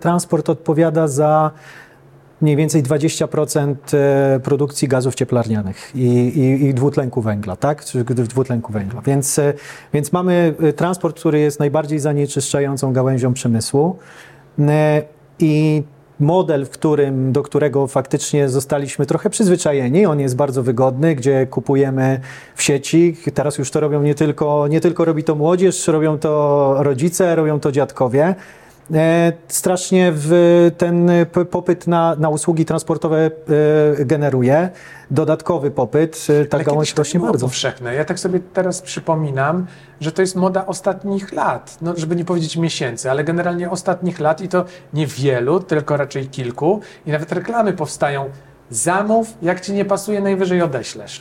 Transport odpowiada za mniej więcej 20% e, produkcji gazów cieplarnianych i, i, i dwutlenku węgla, tak? Dwutlenku węgla. Więc, e, więc mamy e, transport, który jest najbardziej zanieczyszczającą gałęzią przemysłu. I model, w którym, do którego faktycznie zostaliśmy trochę przyzwyczajeni, on jest bardzo wygodny, gdzie kupujemy w sieci. Teraz już to robią nie tylko, nie tylko robi to młodzież, robią to rodzice, robią to dziadkowie. E, strasznie ten popyt na, na usługi transportowe e, generuje. Dodatkowy popyt, e, ta Ale gałąź rośnie bardzo. powszechne. Ja tak sobie teraz przypominam, że to jest moda ostatnich lat, no, żeby nie powiedzieć miesięcy, ale generalnie ostatnich lat i to nie wielu, tylko raczej kilku. I nawet reklamy powstają. Zamów, jak ci nie pasuje, najwyżej odeślesz.